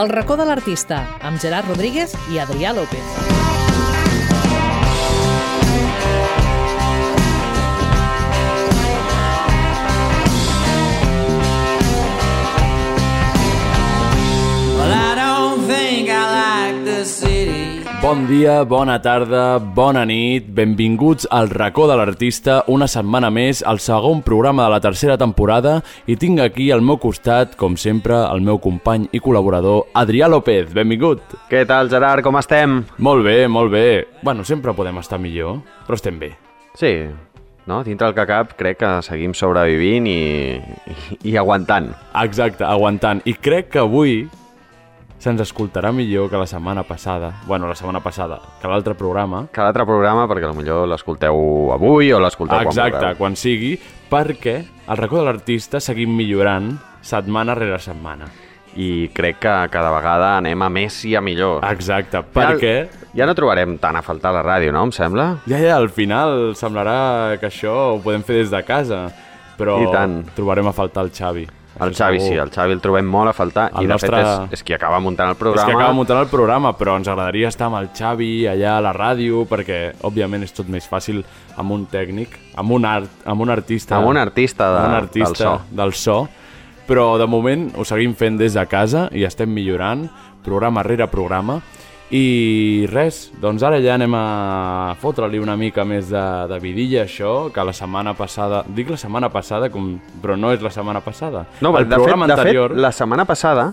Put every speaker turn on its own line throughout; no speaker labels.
El racó de l'artista, amb Gerard Rodríguez i Adrià López.
Bon dia, bona tarda, bona nit, benvinguts al racó de l'artista, una setmana més, al segon programa de la tercera temporada i tinc aquí al meu costat, com sempre, el meu company i col·laborador, Adrià López, benvingut.
Què tal, Gerard? Com estem?
Molt bé, molt bé. Bueno, sempre podem estar millor, però estem bé.
Sí, no? dintre el que cap crec que seguim sobrevivint i, i, i aguantant.
Exacte, aguantant. I crec que avui se'ns escoltarà millor que la setmana passada. Bueno, la setmana passada, que l'altre programa.
Que l'altre programa, perquè potser l'escolteu avui o l'escolteu quan
Exacte,
vulgueu.
quan sigui, perquè al racó de l'artista seguim millorant setmana rere setmana.
I crec que cada vegada anem a més i a millor.
Exacte, perquè...
Ja, ja no trobarem tant a faltar la ràdio, no? Em sembla?
Ja, ja, al final semblarà que això ho podem fer des de casa, però
I tant.
trobarem a faltar el Xavi.
El Xavi
segur.
sí, el Xavi el trobem molt a faltar
El
i de
nostre-
fet és, és qui acaba muntant el
És
programa.
que acaba muntant el programa, però ens agradaria estar amb el Xavi allà a la ràdio, perquè, òbviament, és tot més fàcil amb un tècnic, amb un, art, amb un artista...
Amb un artista de-
amb un artista
del so.
del so. Però, de moment, ho seguim fent des de casa i estem millorant, programa rere programa. I res, doncs ara ja anem a fotre-li una mica més de, de vidilla això, que la setmana passada... Dic la setmana passada, com, però no és la setmana passada.
No,
el
de, fet,
programa
de
anterior
fet, la setmana passada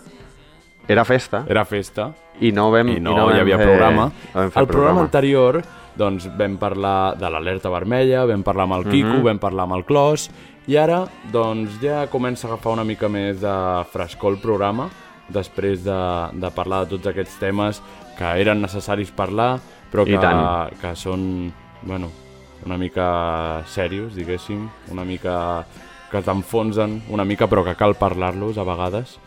era festa
era festa,
i no vam,
i no,
vam
hi havia
fer,
programa.
no
El programa anterior doncs, vam parlar de l'alerta vermella, vam parlar amb el Quico,
Mhm.
vam parlar amb el Clos, i ara doncs, ja comença a agafar una mica més de frescor el programa, després de, de parlar de tots aquests temes que eren necessaris parlar, però que, que són bueno, una mica serios, diguéssim, una mica que t'enfonsen una mica, però que cal parlar-los a vegades.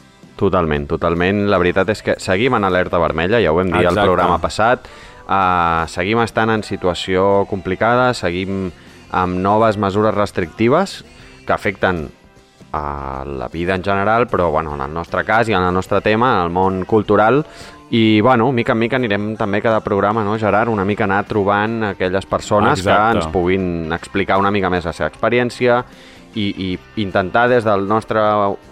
Totalment, totalment. La veritat és que seguim en alerta vermella, ja ho vam dir al programa passat. Uh, seguim estant en situació complicada, seguim amb noves mesures restrictives que afecten a la vida en general, però bueno, en el nostre cas i en el nostre tema, en el món cultural, i bueno, mica en mica anirem també cada programa, no, Gerard? Una mica anar trobant aquelles persones
Exacte.
que ens puguin explicar una mica més la seva experiència i, i intentar des, del nostre,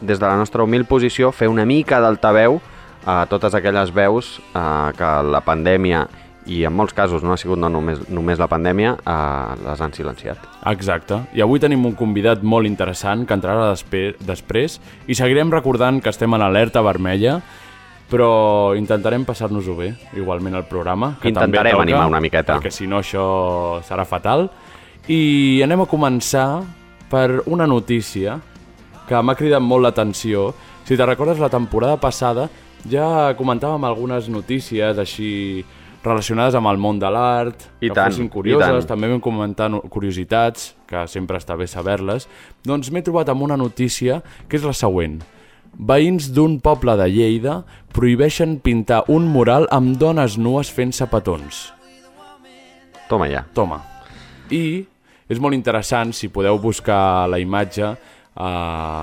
des de la nostra humil posició fer una mica d'altaveu a totes aquelles veus eh, que la pandèmia i en molts casos no ha sigut no només, només la pandèmia, eh, les han silenciat.
Exacte. I avui tenim un convidat molt interessant que entrarà despe després i seguirem recordant que estem en alerta vermella, però intentarem passar-nos-ho bé, igualment al programa. Que també
Intentarem
toca,
animar una miqueta.
Perquè si no això serà fatal. I anem a començar per una notícia que m'ha cridat molt l'atenció. Si te recordes, la temporada passada ja comentàvem algunes notícies així relacionades amb el món de l'art, que
tant,
fossin curioses, també vam comentar curiositats, que sempre està bé saber-les, doncs m'he trobat amb una notícia que és la següent. Veïns d'un poble de Lleida prohibeixen pintar un mural amb dones nues fent-se petons.
Toma ja.
Toma. I és molt interessant si podeu buscar la imatge a,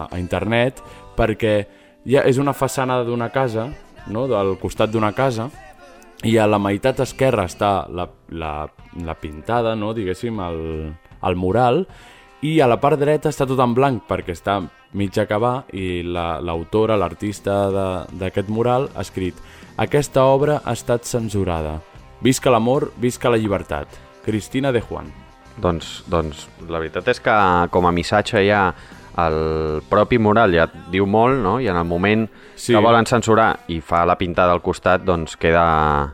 a internet perquè ja és una façana d'una casa, no? del costat d'una casa, i a la meitat esquerra està la, la, la pintada, no? diguéssim, el, el mural, i a la part dreta està tot en blanc perquè està mig acabar i la- l'autora, la, l'artista de- d'aquest mural ha escrit Aquesta obra ha estat censurada. Visca l'amor, visca la llibertat. Cristina de Juan.
Doncs, doncs la veritat és que com a missatge ja el propi mural ja diu molt, no? I en el moment
Sí.
que volen censurar i fa la pintada al costat, doncs queda,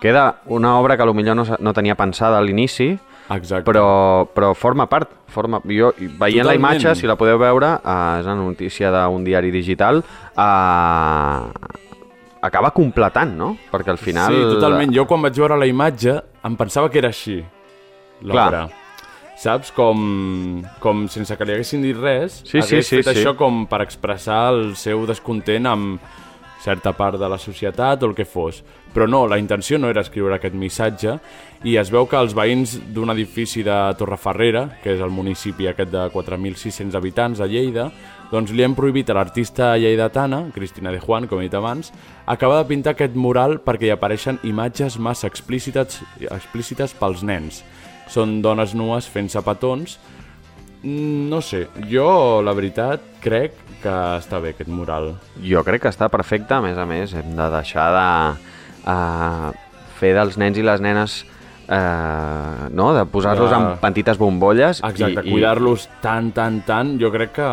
queda una obra que potser no, no tenia pensada a l'inici,
Exacte.
però, però forma part. Forma, jo, veient la
Totalment.
imatge, si la podeu veure, eh, és una notícia d'un diari digital, eh, acaba completant, no? Perquè al final...
Sí, totalment. Jo quan vaig veure la imatge em pensava que era així, l'obra. Saps? Com, com sense que li haguessin dit res,
Sí, sí,
hagués
sí,
fet
sí.
això com per expressar el seu descontent amb, certa part de la societat o el que fos. Però no, la intenció no era escriure aquest missatge i es veu que els veïns d'un edifici de Torreferrera, que és el municipi aquest de 4.600 habitants a Lleida, doncs li hem prohibit a l'artista lleidatana, Cristina de Juan, com he dit abans, acabar de pintar aquest mural perquè hi apareixen imatges massa explícites, explícites pels nens. Són dones nues fent-se petons. Mm, No sé, jo la veritat crec que està bé aquest mural.
Jo crec que està perfecte, a més a més, hem de deixar de uh, fer dels nens i les nenes uh, no? de posar-los en petites bombolles
Exacte,
i,
cuidar-los tant, tant, tant, jo crec que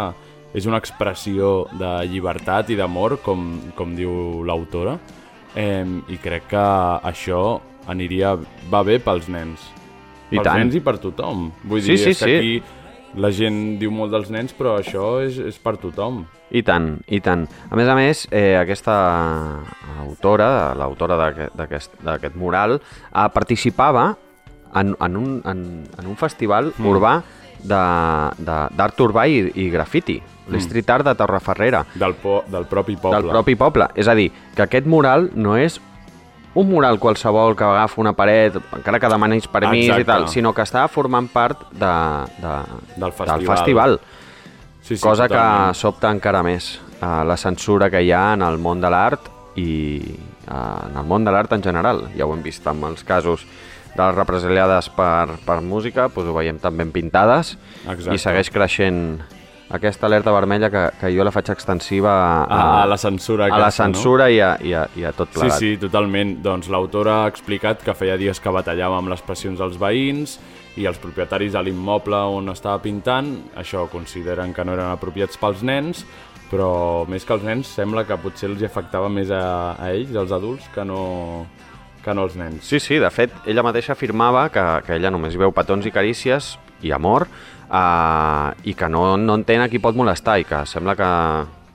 és una expressió de llibertat i d'amor, com, com diu l'autora, eh, i crec que això aniria, va bé pels nens.
I
pels
tant.
nens i per tothom. Vull
Sí,
dir,
sí,
és que
sí.
aquí la gent diu molt dels nens, però això és, és per tothom.
I tant, i tant. A més a més, eh, aquesta autora, l'autora d'aquest- mural, eh, participava en, en, un, en, en un festival mm. urbà de- de- d'art urbà i, i grafiti, l'Street Art de Torreferrera,
Del, po del propi poble.
del propi poble. És a dir, que aquest mural no és un mural qualsevol que agafa una paret, encara que demanis permís
Exacte.
i tal, sinó que està formant part de, de,
Del festival.
del festival.
Sí, sí,
cosa
totalment.
que sobta encara més uh, la censura que hi ha en el món de l'art i uh, en el món de l'art en general. Ja ho hem vist amb els casos de les represaliades per, per música, doncs ho veiem també en pintades
Exacte.
i segueix creixent aquesta alerta vermella que, que jo la faig extensiva
A- a la censura
a la
aquesta, no?
censura i, a, i, a, i a tot
Sí,
plegat.
sí, totalment. Doncs l'autora ha explicat que feia dies que batallava amb les pressions dels veïns i els propietaris de l'immoble on estava pintant, això consideren que no eren apropiats pels nens, però més que els nens sembla que potser els afectava més a, a ells, als adults, que no, que no als nens.
Sí, sí, de fet, ella mateixa afirmava que, que ella només hi veu petons i carícies i amor uh, i que no, no entén a qui pot molestar i que sembla que,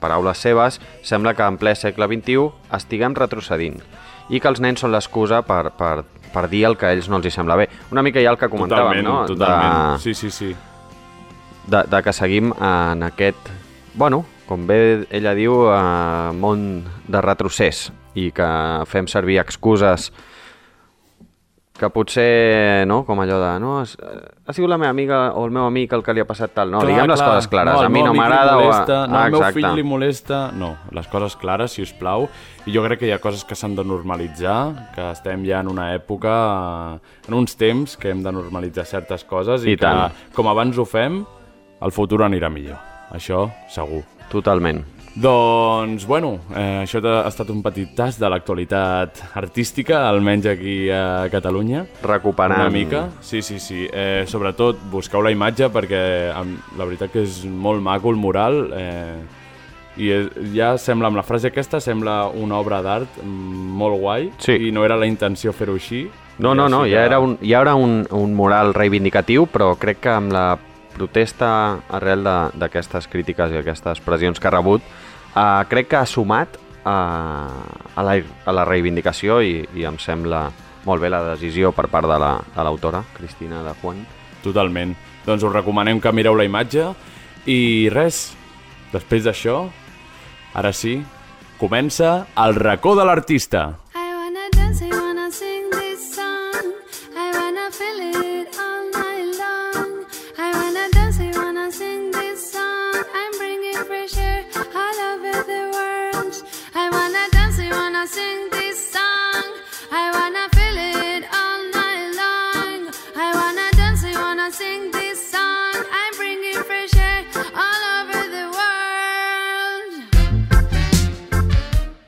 paraules seves, sembla que en ple segle XXI estiguem retrocedint i que els nens són l'excusa per, per, per dir el que a ells no els hi sembla bé. Una mica ja el que comentàvem,
totalment,
no?
totalment.
De,
Sí, sí, sí.
de, de que seguim en aquest, bueno, com bé ella diu, eh, món de retrocés i que fem servir excuses que potser, no, com allò de, no, ha sigut la meva amiga o el meu amic el que li ha passat tal, no, diguem les coses clares,
No,
a mi
meu
no m'agrada o... a-
No, al meu
exacte.
fill li molesta... No, les coses clares, si us plau. I jo crec que hi ha coses que s'han de normalitzar, que estem ja en una època, en uns temps que hem de normalitzar certes coses i,
I
que,
tant.
com abans ho fem, el futur anirà millor. Això, segur.
Totalment.
Doncs, bueno, eh, això ha estat un petit tas de l'actualitat artística, almenys aquí a Catalunya.
Recuperant...
Una mica, sí, sí, sí. Eh, sobretot, busqueu la imatge perquè em, la veritat que és molt maco el mural eh, i és, ja sembla, amb la frase aquesta, sembla una obra d'art mm, molt guai
Sí.
i no era la intenció fer-ho així.
No, no, no, ja era, un, ja era un, un mural reivindicatiu, però crec que amb la protesta arrel de- d'aquestes crítiques i aquestes pressions que ha rebut, eh, crec que ha sumat eh, a, la, a la reivindicació i, i em sembla molt bé la decisió per part de la- de l'autora, la, Cristina de Juan.
Totalment. Doncs us recomanem que mireu la imatge i res, després d'això, ara sí, comença el racó de l'artista.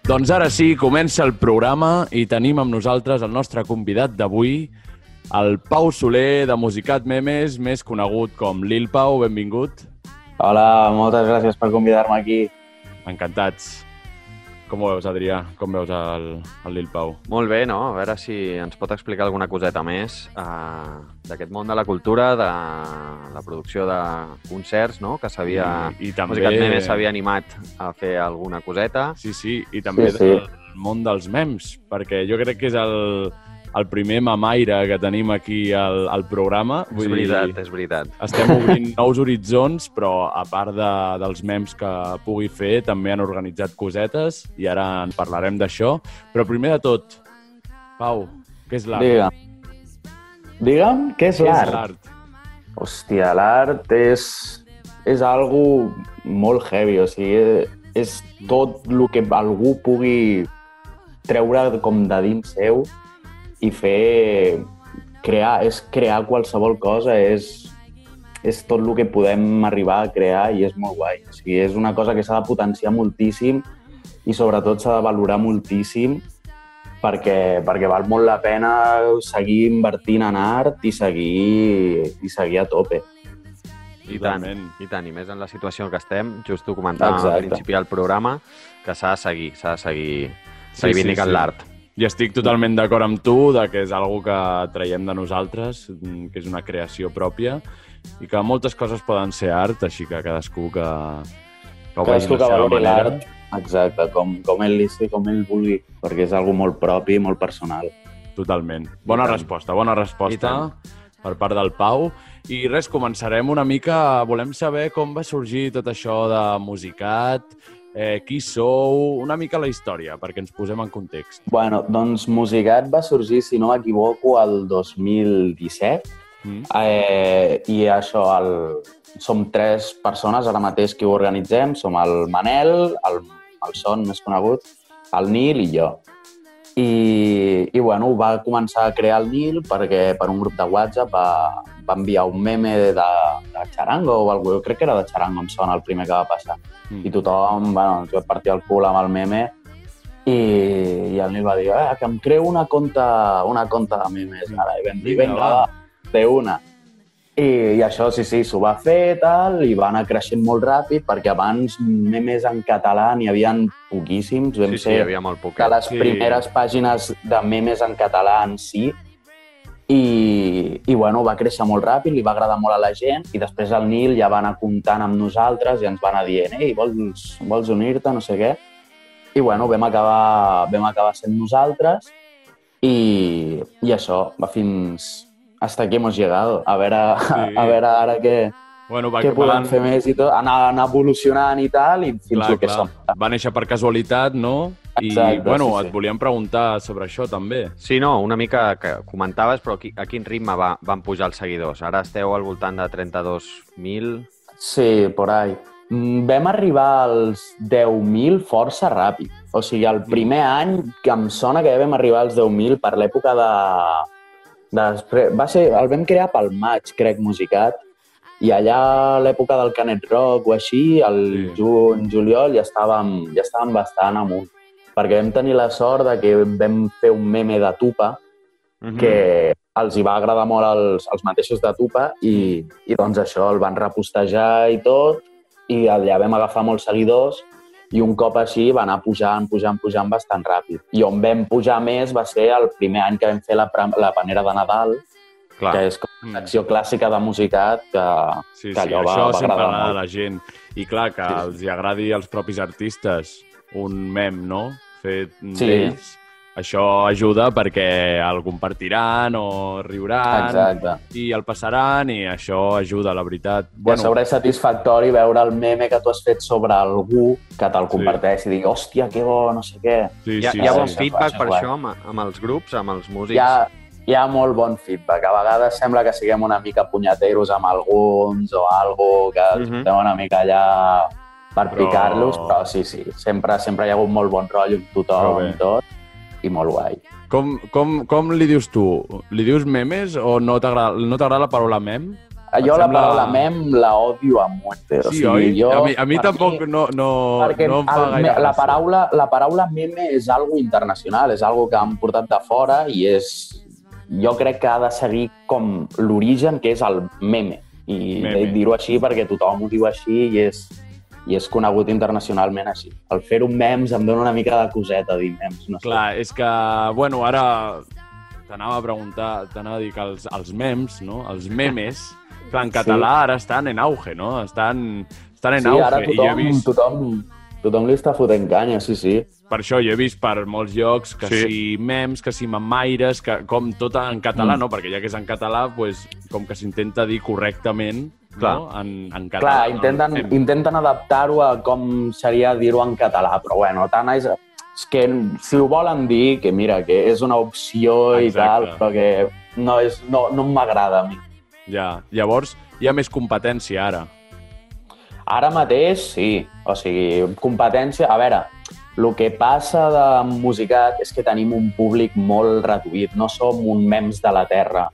Doncs ara sí, comença el programa i tenim amb nosaltres el nostre convidat d'avui, el Pau Soler, de Musicat Memes, més conegut com Lil Pau. Benvingut.
Hola, moltes gràcies per convidar-me aquí.
Encantats. Com ho veus, Adrià? Com veus el, el Lil Pau?
Molt bé, no? A veure si ens pot explicar alguna coseta més uh, d'aquest món de la cultura, de la producció de concerts, no? Que s'havia...
I, i també...
Musicat Meme s'havia animat a fer alguna coseta.
Sí, sí, i també
Sí, sí.
del món dels memes, perquè jo crec que és el, el primer mamaire que tenim aquí al, al programa.
És veritat, és veritat.
Estem obrint nous horitzons, però a part de, dels mems que pugui fer, també han organitzat cosetes i ara en parlarem d'això. Però primer de tot, Pau, què és l'art?
Digue'm. Digue'm, què és
Què és
l'art?
l'art?
Hòstia, l'art és, és algo molt heavy, o sigui, és tot el que algú pugui treure com de dins seu i fer... crear, és crear qualsevol cosa, és, és tot el que podem arribar a crear i és molt guai. O sigui, és una cosa que s'ha de potenciar moltíssim i sobretot s'ha de valorar moltíssim perquè, perquè val molt la pena seguir invertint en art i seguir, i seguir a tope.
I tant, i tant, i més en la situació en què estem, just ho comentàvem al principi del programa, que s'ha de seguir, s'ha de seguir
Sí,
reivindicant
sí, sí.
l'art.
I estic totalment d'acord amb tu, de que és algo que traiem de nosaltres, mm, que és una creació pròpia, i que moltes coses poden ser art, així que cadascú que, que ho vegi
Cadascú
de la
que
seva manera.
exacte, com, com ell li sé, com ell vulgui, perquè és algo molt propi i molt personal.
Totalment. Bona resposta, bona resposta per part del Pau. I res, començarem una mica... Volem saber com va sorgir tot això de Musicat, eh, qui sou, una mica la història, perquè ens posem en context.
Bueno, doncs Musicat va sorgir, si no m'equivoco, el 2017,
Mm?
eh, i això, el... som tres persones ara mateix que ho organitzem, som el Manel, el, el Son més conegut, el Nil i jo. I, i bueno, va començar a crear el Nil perquè per un grup de WhatsApp va, va enviar un meme de, de Charango o alguna jo crec que era de Charango, em sona el primer que va passar.
Mm.
I tothom bueno, ens va partir el cul amb el meme i, i el Nil va dir eh, que em creo una conta, una conta de memes ara. I vam dir,
Vinga,
vinga,
va."
va, de una. I, I això, sí, sí, s'ho va fer tal, i va anar creixent molt ràpid, perquè abans memes en català n'hi havia poquíssims. Vam
Sí, sí,
ser
hi havia molt poquet.
de les
Sí.
primeres pàgines de memes en català en si, i, i bueno, va créixer molt ràpid, li va agradar molt a la gent, i després el Nil ja va anar comptant amb nosaltres i ens va anar dient ei, vols, vols unir-te, no sé què. I bueno, vam acabar, vam acabar sent nosaltres i, i això, va fins... Hasta aquí hemos llegado. A veure,
Sí.
a veure ara què,
Bueno, va,
què podem
van-
fer més i tot. Anar, anar evolucionant i tal, i fins
Clar,
al que
clar.
som.
Va néixer per casualitat, no? I,
Exacte,
bueno,
sí, sí.
et volíem preguntar sobre això, també.
Sí, no, una mica que comentaves, però qui- a quin ritme va, van pujar els seguidors? Ara esteu al voltant de 32.000...
Sí, por ahí. Mm, Vam arribar als 10.000 força ràpid. O sigui, el primer any que em sona que ja vam arribar als 10.000 per l'època de... Després, va ser, el vam crear pel maig, crec, musicat, i allà a l'època del Canet Rock o així, el
Sí.
juny, juliol, ja estàvem, ja estàvem bastant amunt. Perquè vam tenir la sort de que vam fer un meme de Tupa,
Mhm.
que els hi va agradar molt als, als mateixos de Tupa i, i doncs això, el van repostejar i tot i allà vam agafar molts seguidors i un cop així va anar pujant, pujant, pujant bastant ràpid. I on vam pujar més va ser el primer any que vam fer la, la panera de Nadal,
Clar.
que és com una acció clàssica de musicat que,
Sí,
que
sí,
allò va,
això
va agradar molt.
la gent. I clar, que
Sí.
els hi agradi als propis artistes un mem, no? Fet
Sí.
d'ells. Això ajuda perquè el compartiran o riuran
Exacte.
i el passaran i això ajuda, la veritat.
Bueno. A sobre és satisfactori veure el meme que tu has fet sobre algú que te'l comparteix i digui, hòstia, que bo, no sé què.
sí,
Hi ha,
sí,
hi ha
sí,
bon
sí,
feedback
sí,
per
sí.
això amb, amb els grups, amb els músics?
hi ha, hi ha molt bon feedback. A vegades sembla que siguem una mica punyeteros amb alguns o algo, que els
Mhm.
estem una mica allà per
Però-
picar-los, però sí, sí, sempre, sempre hi ha hagut molt bon rotllo amb tothom i tot, i molt guai.
Com, com, com li dius tu? Li dius memes o no t'agrada no la paraula mem? Et
Jo la
sembla-
paraula mem la odio a muerte. o
Sí,
sigui,
oi?
Jo,
a mi, a mi tampoc no, no,
perquè
no em fa
el,
gaire
la, paraula, la paraula meme és algo internacional, és algo que han portat de fora i és... Jo crec que ha de seguir com l'origen, que és el meme. I dir-ho així perquè tothom ho diu així i és, i és conegut internacionalment així. El fer un mems em dona una mica de coseta dir mems. No sé.
Clar, és que, bueno, ara t'anava a preguntar, t'anava a dir que els, els mems, no? els memes, clar, en català ara estan en auge, no? Estan, estan en
sí,
auge.
ara
I jo he
tothom,
vist...
tothom, tothom li està fotent canya, sí, sí.
Per això jo he vist per molts llocs que
Sí.
sí. si mems, que si mamaires, que com tot en català,
Mm.
no? Perquè ja que és en català, pues, com que s'intenta dir correctament no? en, en català.
Clar,
no?
intenten,
Mem.
intenten adaptar-ho a com seria dir-ho en català, però bueno, tant és, és que si ho volen dir, que mira, que és una opció i
Exacte.
tal, però que no, és, no, no m'agrada a mi.
Ja. Llavors, hi ha més competència ara.
Ara mateix, sí. O sigui, competència... A veure, el que passa de Musicat és que tenim un públic molt reduït. No som un mems de la Terra,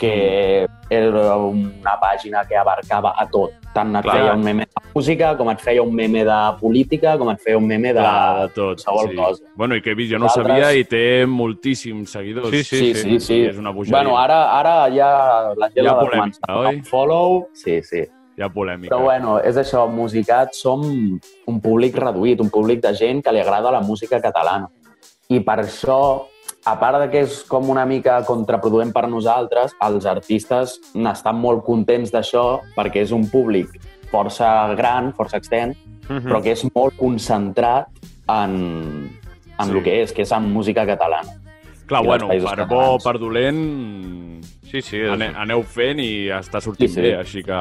que era una pàgina que abarcava a tot. Tant et
Clar.
feia un meme de música, com et feia un meme de política, com et feia un meme de,
Clar, de tot.
qualsevol cosa.
Bueno, i que he vist, jo no
Nosaltres-
sabia i té moltíssims seguidors.
Sí,
Sí, sí, sí.
És una bogeria.
Bueno, ara, ara ja la gent
Hi ha oi?
follow. Sí, sí.
Hi ha polèmica.
Però bueno, és això, Musicat som un públic reduït, un públic de gent que li agrada la música catalana. I per això, a part de que és com una mica contraproduent per nosaltres, els artistes n'estan molt contents d'això perquè és un públic força gran, força extens,
Mhm.
però que és molt concentrat en, en
Sí.
el que és, que és en música catalana.
Clar, bueno, per bo
catalans.
per dolent,
Sí, sí.
ane,
És...
aneu fent i està sortint
Sí, sí.
bé, així que...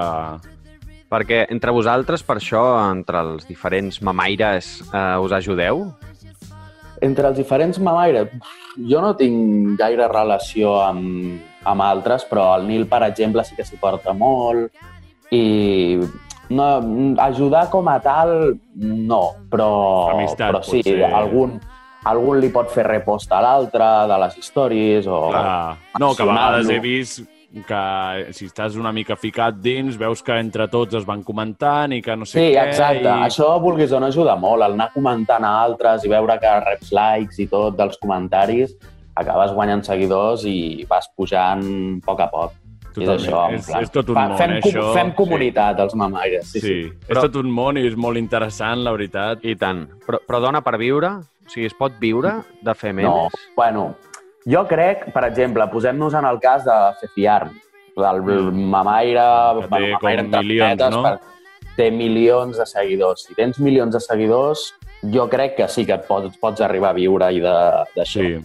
Perquè entre vosaltres, per això, entre els diferents mamaires, eh, us ajudeu?
Entre els diferents mamaires, jo no tinc gaire relació amb, amb altres, però el Nil, per exemple, sí que s'hi porta molt i no, ajudar com a tal, no, però,
Amistat,
però sí,
potser.
algun, algun li pot fer repost a l'altre de les històries o...
Clar. No, que a vegades he vist que si estàs una mica ficat dins, veus que entre tots es van comentant i que no sé
Sí,
què...
exacte.
I...
Això, vulguis o no, ajuda molt. El anar comentant a altres i veure que reps likes i tot dels comentaris, acabes guanyant seguidors i vas pujant a poc a poc. I és
Totalment.
això, en
És-
plan,
és tot un
fa-
món,
fem, com-
això.
Fem comunitat, els mamaires. Sí,
Sí,
sí.
sí. és tot un món i és molt interessant, la veritat.
I tant. Però, però dona per viure? O sigui, es pot viure de fer memes?
No, bueno, jo crec, per exemple, posem-nos en el cas de Cefiar, del mamaire...
Mm. Que té
bueno,
com
entre
milions, no?
per- Té milions de seguidors. Si tens milions de seguidors, jo crec que sí que et pots, pots arribar a viure i d'això.
Sí.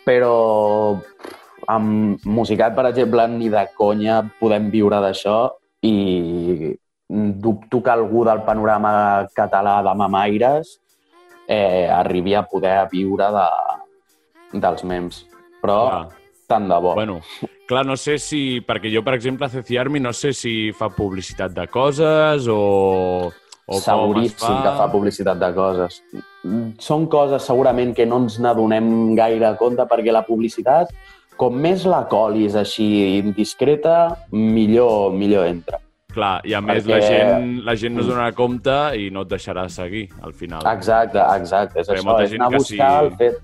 però amb Musicat, per exemple, ni de conya podem viure d'això i dubto que algú del panorama català de mamaires eh, arribi a poder viure de, dels mems. Però
Clar.
tant de bo.
Bueno, clar, no sé si... Perquè jo, per exemple, a Ceciarmi no sé si fa publicitat de coses o... o
Seguríssim que fa publicitat de coses. Són coses segurament que no ens n'adonem gaire compte perquè la publicitat, com més la colis així indiscreta, millor, millor entra.
Clar, i a més
Perquè-
la gent, la gent no es donarà compte i no et deixarà seguir, al final.
Exacte, exacte. És
Perquè
això, és anar a buscar
si
el fet,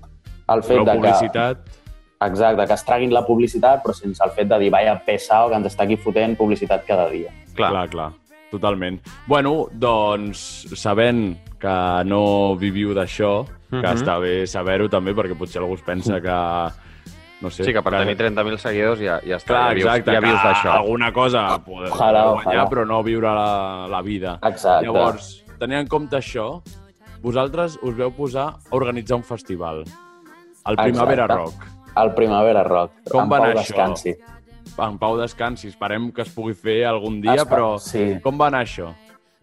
el fet
Però
de que...
publicitat...
Exacte, que es traguin la publicitat, però sense el fet de dir, vaya pesao, que ens està aquí fotent publicitat cada dia.
Clar, clar, clar. Totalment. Bueno, doncs, sabent que no viviu d'això, que
Mhm.
està bé saber-ho també, perquè potser algú es pensa que... No sé,
Sí, que per tenir 30.000 seguidors ja, ja està.
Clar,
ja vius,
exacte,
ja vius
que
d'això.
alguna cosa poder
Ojalà,
guanyar,
ojalà.
però no viure la, la vida.
Exacte.
Llavors, tenint en compte això, vosaltres us veu posar a organitzar un festival, el Primavera
Exacte.
Rock.
El Primavera Rock.
Com va
Pau
anar això?
Descansi.
En Pau descansi, esperem que es pugui fer algun dia,
Espa-
però
sí.
com va anar això?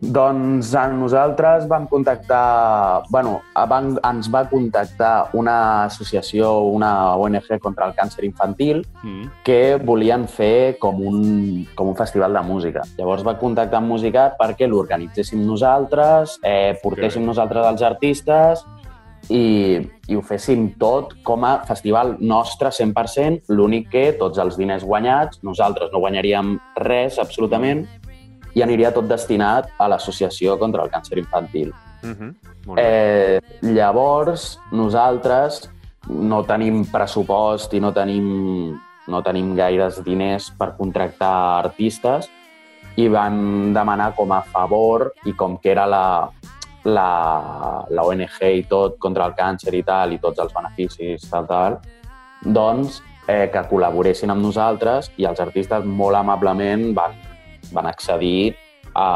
Doncs a nosaltres vam contactar... bueno, van, ens va contactar una associació, una ONG contra el càncer infantil,
Mm.
que volien fer com un, com un festival de música. Llavors va contactar amb Musicat perquè l'organitzéssim nosaltres, eh, portéssim
bé.
nosaltres els artistes i, i ho féssim tot com a festival nostre 100%, l'únic que tots els diners guanyats, nosaltres no guanyaríem res absolutament i aniria tot destinat a l'associació contra el càncer infantil.
Mhm. Molt bé.
Eh, llavors, nosaltres no tenim pressupost i no tenim, no tenim gaires diners per contractar artistes i van demanar com a favor i com que era la, la, la ONG i tot contra el càncer i tal i tots els beneficis tal, tal, doncs eh, que col·laboressin amb nosaltres i els artistes molt amablement van, van accedir a,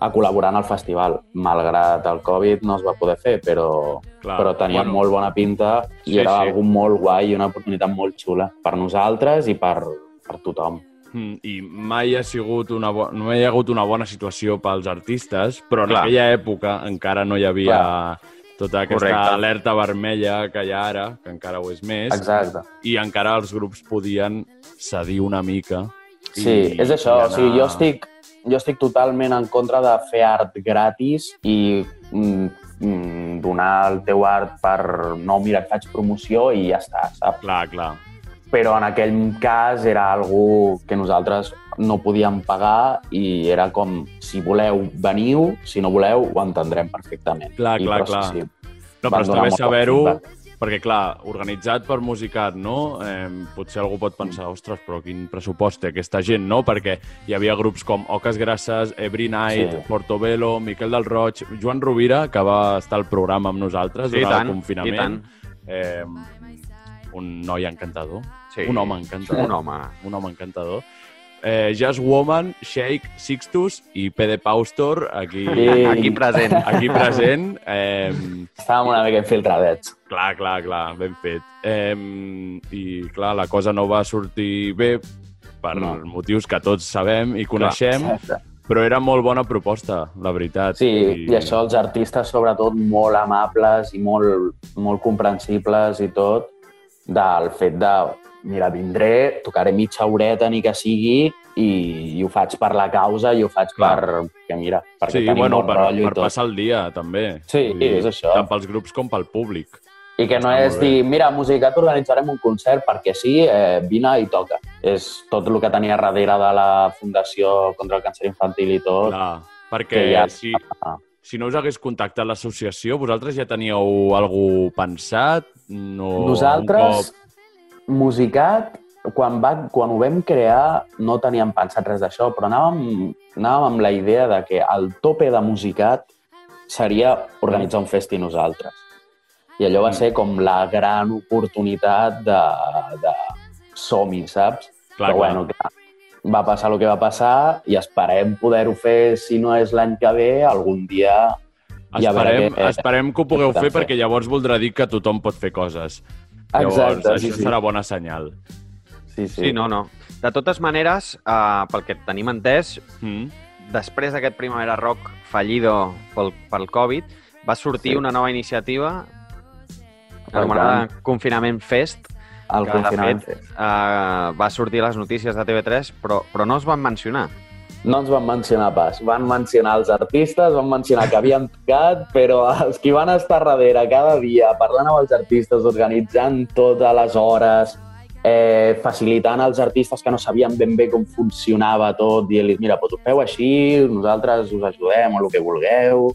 a col·laborar en el festival. Malgrat el Covid no es va poder fer, però,
Clar,
però tenia
bueno.
molt bona pinta i
Sí,
era
sí.
algú molt guai i una oportunitat molt xula per nosaltres i per, per tothom.
Mm, I mai ha sigut una bo... no hi ha hagut una bona situació pels artistes, però en
Clar.
aquella època encara no hi havia
Clar.
tota aquesta
Correcte.
alerta vermella que hi ha ara, que encara ho és més,
Exacte.
i encara els grups podien cedir una mica.
Sí, és això.
i
O sigui, jo estic, jo estic totalment en contra de fer art gratis i mm, mm, donar el teu art per no, mira, faig promoció i ja està, saps?
Clar, clar.
Però en aquell cas era algú que nosaltres no podíem pagar i era com, si voleu, veniu, si no voleu, ho entendrem perfectament.
Clar,
I,
clar,
però,
clar.
Sí, sí,
No, però està bé saber-ho, perquè, clar, organitzat per Musicat, no? Eh, potser algú pot pensar, ostres, però quin pressupost té aquesta gent, no? Perquè hi havia grups com Oques Grasses, Every Night,
Sí.
Portobello, Miquel del Roig, Joan Rovira, que va estar al programa amb nosaltres
Sí,
durant
tant,
el confinament.
i tant.
Eh, un noi encantador.
Sí.
Un home encantador.
Un home.
Un home encantador. Eh, Jazz Woman, Shake, Sixtus i Pede Paustor, aquí,
Sí.
Aquí present.
aquí present. Eh,
Estàvem una mica infiltradets.
Clar, clar, clar, ben fet. Eh, I, clar, la cosa no va sortir bé per
No.
motius que tots sabem i coneixem,
Exacte.
però era molt bona proposta, la veritat.
Sí, i... i això els artistes, sobretot, molt amables i molt, molt comprensibles i tot, del fet de, mira, vindré, tocaré mitja horeta ni que sigui i, i ho faig per la causa i ho faig
Clar.
per... Que mira, perquè
Sí,
tenim
bueno,
bon
per,
rotllo i
per
tot.
passar el dia, també.
Sí,
Vull dir,
és això.
Tant pels grups com pel públic.
I que no
Està
és dir, mira, Musicat organitzarem un concert perquè sí, eh, vine i toca. És tot el que tenia darrere de la Fundació contra el Càncer Infantil i tot.
Clar, perquè
ja-
si. Si no us hagués contactat l'associació, vosaltres ja teníeu algú pensat? No,
Nosaltres,
un
Musicat, quan, va, quan ho vam crear, no teníem pensat res d'això, però anàvem, anàvem amb la idea de que el tope de Musicat seria organitzar un festi nosaltres. I allò va
Mm.
ser com la gran oportunitat de, de som-hi, saps?
Clar,
però
clar.
bueno, clar, va passar el que va passar i esperem poder-ho fer, si no és l'any que ve, algun dia i a veure
Esperem,
què-
esperem que ho pugueu fer
podem
perquè llavors voldrà dir que tothom pot fer coses. Llavors,
Exacte,
això
sí, sí.
serà bona senyal.
Sí, sí.
Sí, no, no. De totes maneres, uh, pel que tenim entès,
Mm?
després d'aquest Primavera Rock fallido pel, pel Covid, va sortir
Sí.
una nova iniciativa anomenada Confinament Fest,
El
que, de
confinament.
fet, uh, va sortir a les notícies de TV3, però, però no es van mencionar.
No ens van mencionar pas. Van mencionar els artistes, van mencionar que havien tocat, però els qui van estar darrere cada dia parlant amb els artistes, organitzant totes les hores, eh, facilitant als artistes que no sabien ben bé com funcionava tot, dient-los, mira, doncs ho feu així, nosaltres us ajudem o el que vulgueu.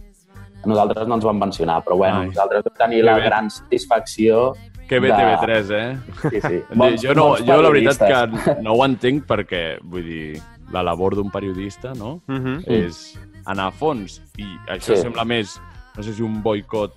Nosaltres no ens van mencionar, però bueno,
Ai.
nosaltres vam tenir
Que
la gran satisfacció
Que bé
De-
TV3, eh?
Sí, sí.
jo, no,
bons
jo la veritat que no ho entenc perquè, vull dir, la labor d'un periodista, no?,
Uh -huh.
és anar a fons. I això
Sí.
sembla més, no sé si un boicot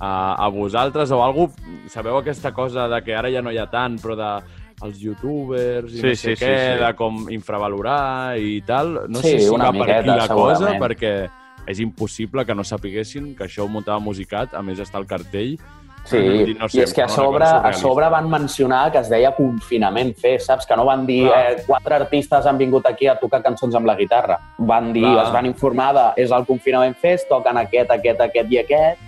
a, a vosaltres o algú. Sabeu aquesta cosa de que ara ja no hi ha tant, però de els youtubers i
Sí,
no sé
sí, sí,
què,
sí.
de com infravalorar i tal. No
Sí,
sé si
una
va per aquí la cosa, perquè és impossible que no sapiguessin que això ho muntava Musicat, a més està al cartell.
Sí,
no sé,
i és que a sobre, a sobre van mencionar que es deia confinament fer, saps? Que no van dir
Clar.
eh, quatre artistes han vingut aquí a tocar cançons amb la guitarra. Van dir,
Clar.
es van informar de és el confinament fest, toquen aquest, aquest, aquest i aquest,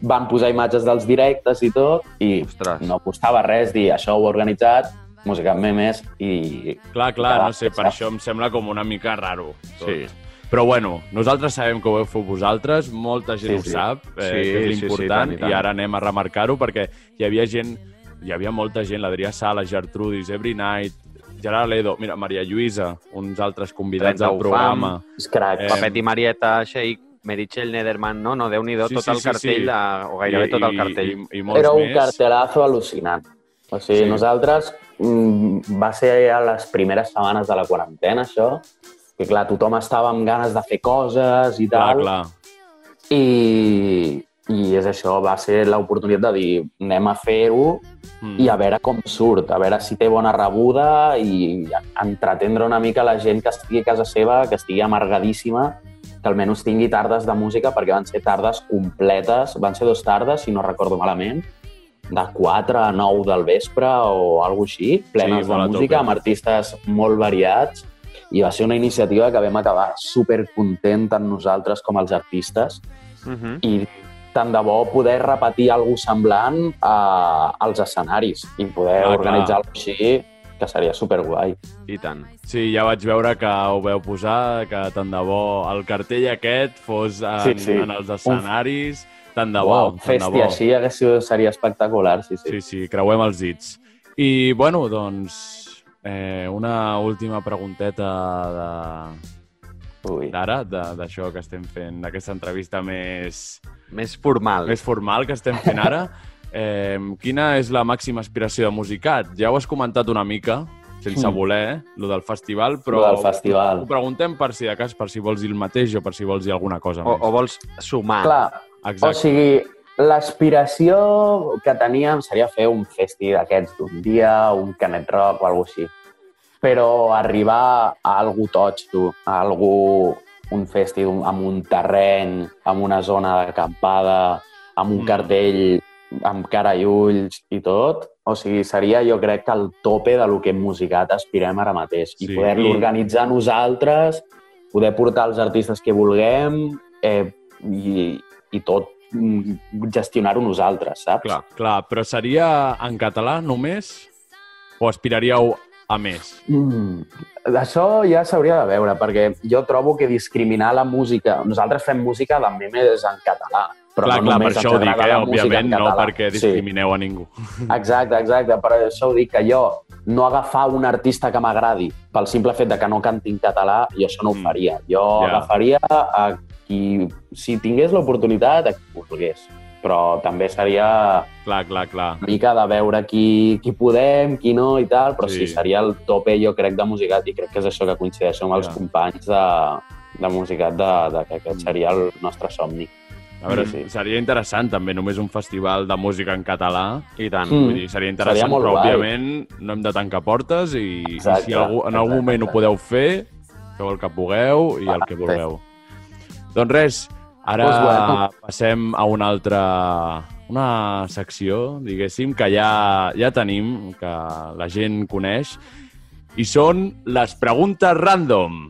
van posar imatges dels directes i tot, i
Ostres.
no costava res dir això ho he organitzat, música amb memes i...
Clar, clar, no sé, per
saps?
això em sembla com una mica raro. Tot.
Sí.
Però bueno, nosaltres sabem que ho heu fet vosaltres, molta gent
Sí,
ho
sí.
sap, eh,
Sí,
que és
sí, sí,
l'important,
i tant, i tant.
i ara anem a remarcar-ho perquè hi havia gent, hi havia molta gent, l'Adrià Sala, Gertrudis, Every Night, Gerard Ledo, mira, Maria Lluïsa, uns altres convidats
30
al
UFAM.
programa.
És crac.
Eh,
Papet i Marieta, Sheik, Meritxell Nederman, no? No, déu-n'hi-do,
Sí,
tot
sí,
el
sí,
cartell,
sí.
De, o gairebé tot el cartell.
I, i, i
Era un
més.
cartelazo al·lucinant. O sigui,
Sí.
sí. nosaltres mm, va ser a les primeres setmanes de la quarantena, això, que clar, tothom estava amb ganes de fer coses i
Clar,
tal,
clar.
I, i és això, va ser l'oportunitat de dir anem a fer-ho
Mm.
i a veure com surt, a veure si té bona rebuda i entretendre una mica la gent que estigui a casa seva, que estigui amargadíssima, que almenys tingui tardes de música, perquè van ser tardes completes, van ser dos tardes, si no recordo malament, de 4 a 9 del vespre o alguna així, plenes
Sí,
de música, amb artistes molt variats, i va ser una iniciativa que vam acabar supercontent tant nosaltres com els artistes,
Uh -huh.
i tant de bo poder repetir alguna semblant a, als escenaris i poder
Clar,
organitzar
clar.
alguna així, que seria superguai.
I tant.
Sí, ja vaig veure que ho veu posar, que tant de bo el cartell aquest fos en,
Sí, sí.
en els escenaris, tant de bo,
Uau,
tant de
festi
bo.
així hagués seria espectacular, sí, sí.
Sí, sí, creuem els dits. I, bueno, doncs, eh, una última pregunteta
Ui.
de- d'ara, d'això que estem fent, d'aquesta entrevista més,
Més formal.
més formal que estem fent ara. Eh, quina és la màxima aspiració de Musicat? Ja ho has comentat una mica, sense
Mm.
voler, eh, lo del festival, però
Lo del festival.
ho preguntem per si de cas, per si vols dir el mateix o per si vols dir alguna cosa
O,
més.
o vols sumar?
Clar,
Exacte.
o sigui, l'aspiració que teníem seria fer un festi d'aquests d'un dia, un canet rock o alguna així. Però arribar a algú totxo, a algú, un festi amb un terreny, amb una zona d'acampada, amb un
Mm.
cartell amb cara i ulls i tot, o sigui, seria jo crec que el tope de lo que hem musicat aspirem ara mateix.
Sí,
I poder-lo organitzar nosaltres, poder portar els artistes que vulguem eh, i, i tot mm, gestionar-ho nosaltres, saps?
Clar, clar, però seria en català només o aspiraríeu a més?
Mm, això ja s'hauria de veure, perquè jo trobo que discriminar la música... Nosaltres fem música de memes en català, però
clar,
no
clar, per això ho dic, eh? òbviament, no perquè discrimineu a ningú.
Sí, exacte, exacte, per això ho dic, que jo no agafar un artista que m'agradi pel simple fet de que no canti en català, jo això no ho
Mm.
faria. Jo
Ja.
agafaria a qui, si tingués l'oportunitat, a qui volgués. Però també seria
Clar, clar, clar.
una mica de veure qui, qui podem, qui no i tal, però
Sí.
sí, seria el tope, jo crec, de musicat i crec que és això que coincideixo amb els
Ja.
companys de, de musicat, de, de que aquest seria el nostre somni.
A veure,
Sí, sí.
seria interessant també només un festival de música en català.
I tant.
Mm.
Vull dir, seria interessant,
Seria molt
però
guai.
òbviament no hem de tancar portes i, i
Exacte,
si algú, en algun
exacte,
moment ho
exacte.
podeu fer, feu el que pugueu i el que vulgueu. Doncs res, ara
bueno.
passem a una altra una secció, diguéssim, que ja, ja tenim, que la gent coneix, i són les preguntes random.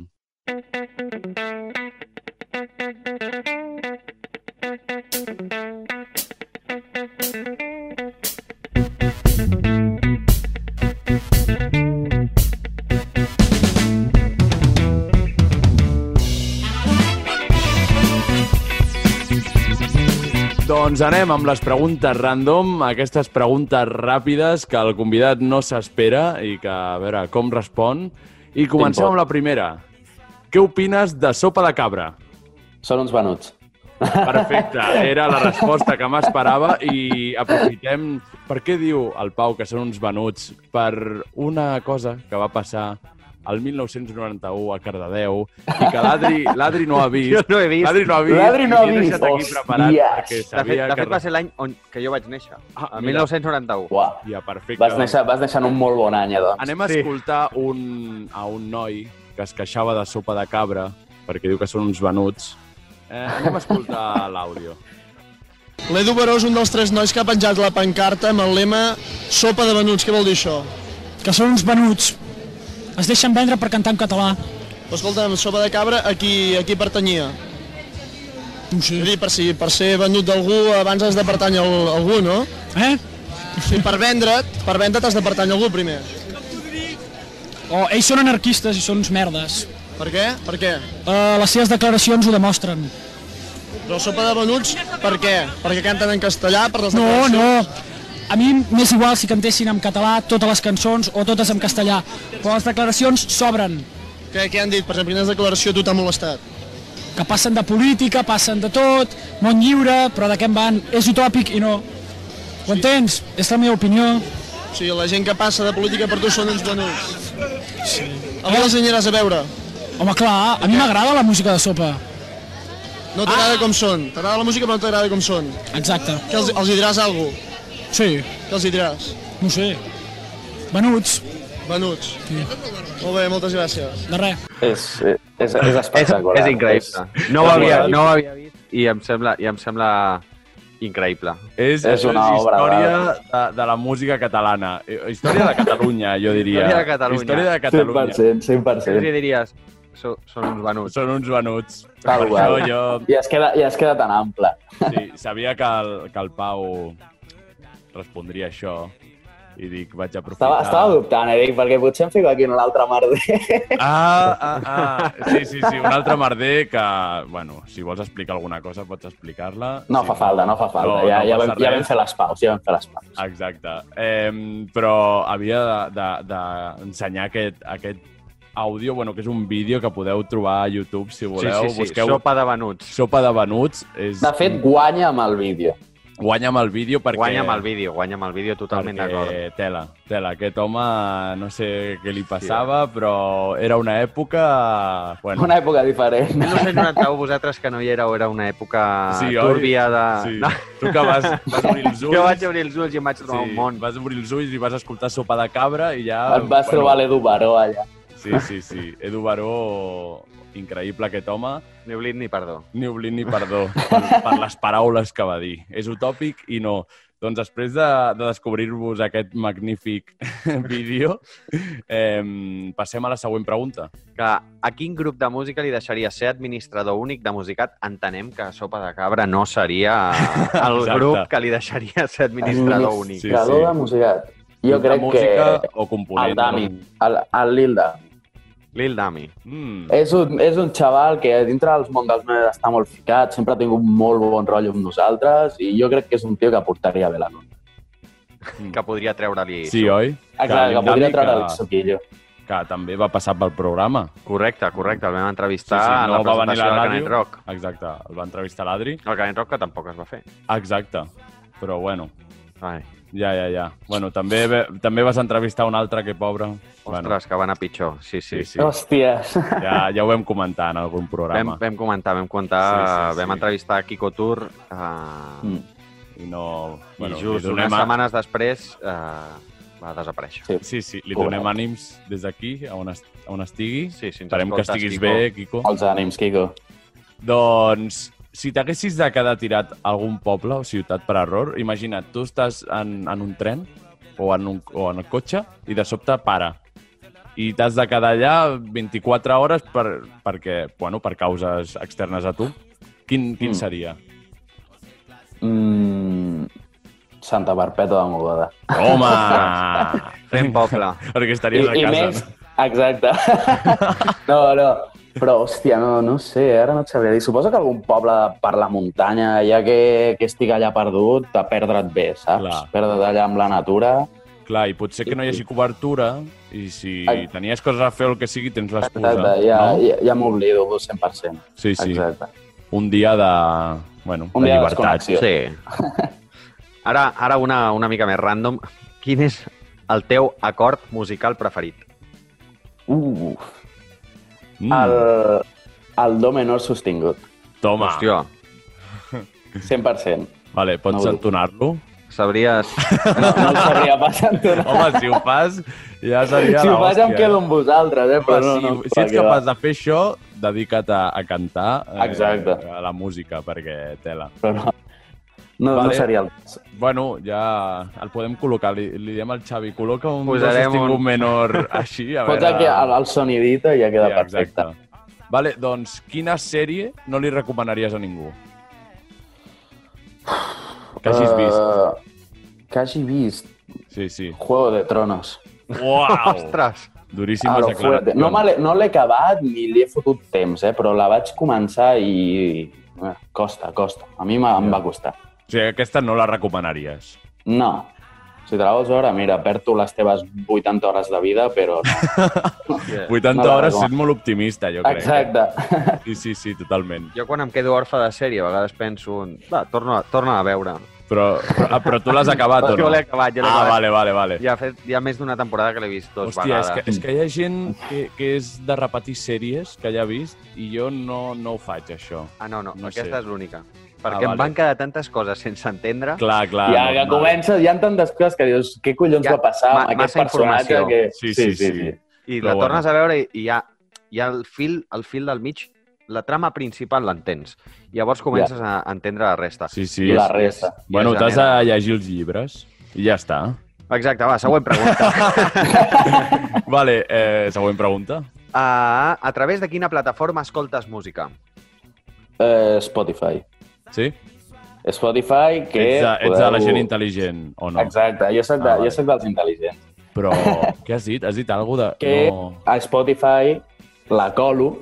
Doncs anem amb les preguntes random, aquestes preguntes ràpides que el convidat no s'espera i que, a veure, com respon. I comencem amb la primera. Què opines de sopa de cabra?
Són uns venuts.
Perfecte, era la resposta que m'esperava i aprofitem... Per què diu el Pau que són uns venuts? Per una cosa que va passar al 1991 a Cardedeu i que l'Adri l'Adri no ha vist.
Jo no he vist.
L'Adri no ha vist.
L'Adri no
i
ha vist,
deixat aquí
hòsties.
preparat perquè
De fet,
sabia
de
que...
fet va ser l'any on que jo vaig néixer,
Ah,
el
mira.
1991.
Uau.
Ja, perfecte.
Vas néixer, vas néixer en un molt bon any, doncs.
Anem a
Sí.
escoltar un, a un noi que es queixava de sopa de cabra perquè diu que són uns venuts. Eh, anem a escoltar l'àudio.
L'Edu Baró és un dels tres nois que ha penjat la pancarta amb el lema Sopa de venuts. Què vol dir això?
que són uns venuts. Es deixen vendre per cantar en català.
Però escolta'm, Sopa de cabra, a qui, a qui pertanyia?
No sé.
dir, per, si, per ser venut d'algú abans has de pertànyer a algú, no?
Eh?
Sigui, per vendre't, per vendre't has de pertànyer a algú primer.
O ells són anarquistes i són uns merdes.
Per què? Per què?
Uh, les seves declaracions ho demostren.
Però Sopa de venuts, per què? Perquè canten en castellà, per les
No, no. A mi m'és igual si cantessin en català totes les cançons o totes en castellà, però les declaracions sobren,
Què, què han dit? Per exemple, quina declaració tu t'ha molestat?
que passen de política, passen de tot, món lliure, però de què en van? És utòpic i no. Ho entens? És la meva opinió.
Sigui, la gent que passa de política per tu són uns venuts. Sí. A mi els aniràs a veure.
Home, clar, a mi m'agrada la música de sopa.
No t'agrada com són. T'agrada la música però no t'agrada com són.
Exacte.
Que els, els hi diràs alguna cosa?
Sí,
Què els hi diràs?
no sé. Venuts,
Venuts. Sí. Molt bé, moltes gràcies.
de res.
És, És, és
És,
espectacular.
és increïble. No ho, havia, no ho havia vist i em sembla, i em sembla increïble.
És,
És una
és
obra
història de, de la música catalana. Història de Catalunya, jo diria.
Història de Catalunya.
Història de Catalunya.
100%, 100%.
I diries, so, són uns venuts.
Són uns venuts.
Tal qual.
això jo
I es queda, i es queda tan ample.
sí, sabia que el, que el Pau respondria això i dic, vaig aprofitar...
Estava, estava dubtant, eh, dic, perquè potser em fico aquí en l'altre merder.
Ah, ah, ah. Sí, sí, sí, un altre merder que, bueno, si vols explicar alguna cosa pots explicar-la.
No
sí,
fa falta, no fa falta.
No,
ja,
no
ja, vam, ja
res.
vam fer les paus, ja vam fer les paus.
Exacte. Eh, però havia d'ensenyar de, de, aquest, aquest àudio, bueno, que és un vídeo que podeu trobar a YouTube, si
Sí,
voleu.
sí, sí,
Busqueu
sopa de venuts.
Sopa de venuts. És...
De fet, guanya amb el vídeo.
Guanya amb el vídeo perquè...
Guanya amb el vídeo, guanya amb el vídeo totalment d'acord.
perquè tela, tela. Aquest home no sé què li passava, però era una època... Bueno,
Una època diferent.
1991, vosaltres que no hi éreu, era una època
Sí, oi?
túrbia de...
Sí.
No,
Tu que vas, vas obrir els ulls...
jo vaig obrir els ulls i em vaig trobar un món.
Vas obrir els ulls i vas escoltar Sopa de Cabra i ja...
Et vas trobar l'Edu Baró allà.
Sí, sí, sí. Edu Baró, increïble aquest home.
Ni oblit ni perdó.
Ni oblit ni perdó per, per les paraules que va dir. És utòpic i no. Doncs després de, de descobrir-vos aquest magnífic vídeo, eh, passem a la següent pregunta.
Que a quin grup de música li deixaria ser administrador únic de musicat? Entenem que Sopa de Cabra no seria el
Exacte.
grup que li deixaria ser administrador únic.
Sí,
Administrador
sí.
de musicat. Jo crec
música
que
o component.
el Dami, el, el Lil Dami.
Lil Dami.
Mm.
És un, és un xaval que dintre del món dels meus està molt ficat, sempre ha tingut molt bon rotllo amb nosaltres i jo crec que és un tio que portaria bé la nota.
Que podria treure-li...
Sí, oi?
Exacte, que
Lil
podria
Dami,
treure
que-
suquillo.
que també va passar pel programa.
Correcte, correcte. El vam entrevistar
Sí, sí,
en la
no va
presentació
a la
del. Canet Rock.
Exacte, el va entrevistar l'Adri.
El Canet Rock que tampoc es va fer.
Exacte, però bueno,
Ai,
ja, ja, ja. Bueno, també, també vas entrevistar un altre que pobre.
ostres, que va anar pitjor. Sí, sí.
sí, sí.
Hòsties.
Ja, ja ho vam comentar en algun
Vam,
programa.
vam comentar, vam comentar,
Sí, sí, sí.
vam entrevistar Kiko Tour uh,
Mm.
I no...
bueno, i just
donem
unes
a-
setmanes després uh, va desaparèixer.
Sí.
Sí, sí, li
Pobret.
donem ànims des d'aquí, a on, est a on estigui.
Sí, si ens
Esperem que
escoltes,
estiguis
Kiko.
bé, Kiko.
Els ànims, Quico.
Doncs, si t'haguessis de quedar tirat a algun poble o ciutat per error, imagina't, tu estàs en, en un tren o en, un, o en el cotxe i de sobte para. I t'has de quedar allà 24 hores per, perquè, bueno, per causes externes a tu. Quin, quin
Mm.
seria?
Mm, Santa Perpètua de Mogoda.
Home!
Fem poble.
perquè estaries a
I, i
casa.
més, exacte. no, no, però, hòstia, no, no sé, ara no et sabria dir. Suposo que algun poble per la muntanya, ja que, que estic allà perdut, a perdre't bé, saps?
Clar.
Perdre't allà amb la natura.
Clar, i potser que no hi hagi cobertura i si
Ai.
tenies coses a fer o el que sigui, tens l'excusa,
Exacte, ja,
no?
ja, ja m'oblido 100%.
Sí, sí.
Exacte.
Un dia de, bueno,
Un
de
dia
llibertat.
Sí. Ara, ara una, una mica més random. Quin és el teu acord musical preferit?
Uh,
Mm,
el, el do menor sostingut,
Toma.
Hòstia,
100%.
Vale, pots
No.
entonar-lo?
sabries...
No, no el sabria pas entonar.
Home, si ho fas, ja seria
si ho fas em quedo amb vosaltres, eh? Però
Home,
no, no,
si, si ets capaç de fer això, dedica't a, a cantar eh,
Exacte.
a la música, perquè tela.
Però no, no,
Vale.
no seria el...
Bueno, ja el podem col·locar. Li, li diem al Xavi, col·loca un
Posarem
sostingut
un-
menor així. A
Pots
veure...
aquí el, el sonidito i ja queda
Sí,
perfecte.
exacte. Vale, doncs, quina sèrie no li recomanaries a ningú? Que hagis vist.
Uh, que hagi vist
Sí, sí.
Juego de Tronos.
Uau!
Ostres!
Duríssimes declaracions.
No, no l'he acabat ni li he fotut temps, eh? però la vaig començar i... eh, costa, costa. A mi m'ha- em va costar.
O sigui, aquesta no la recomanaries.
No. Si te la vols veure, mira, perdo les teves 80 hores de vida, però no.
80
No
hores sent molt optimista, jo crec.
Exacte.
Sí, sí, sí, totalment.
Jo quan em quedo orfe de sèrie, a vegades penso... un, Va, torna, torna a veure.
Però, però, ah, però tu l'has acabat o no?
Jo l'he acabat, jo l'he
Ah,
acabat.
vale, vale, vale.
Ja ha, fet, ja més d'una temporada que l'he vist dos
Hòstia, és
vegades.
que, és que hi ha gent que, que és de repetir sèries que ja ha vist i jo no, no ho faig, això.
Ah, no, no,
No
aquesta
sé.
és l'única.
Ah,
Perquè em
vale.
van quedar tantes coses sense entendre.
Clar, clar.
ja que comences, hi ha tantes coses que dius, què collons
Ja,
va passar
ma-
amb aquest personatge? Que...
Sí, sí, sí.
I
Però
la tornes a veure i, i ja hi ha el fil, el fil del mig, la trama principal l'entens. Llavors comences a entendre la resta.
Sí, sí.
I la
és-
resta.
I
Bueno, t'has de llegir els llibres i ja està.
Exacte, va, següent pregunta.
Vale, eh, següent pregunta.
uh, a través de quina plataforma escoltes música?
Eh, Spotify.
Sí?
Spotify, que...
ets, de, ets de la
podeu-
gent intel·ligent, o no?
Exacte, jo soc, de,
Ah,
jo soc dels intel·ligents.
Però què has dit? Has dit alguna de...
Que
No...
a Spotify la colo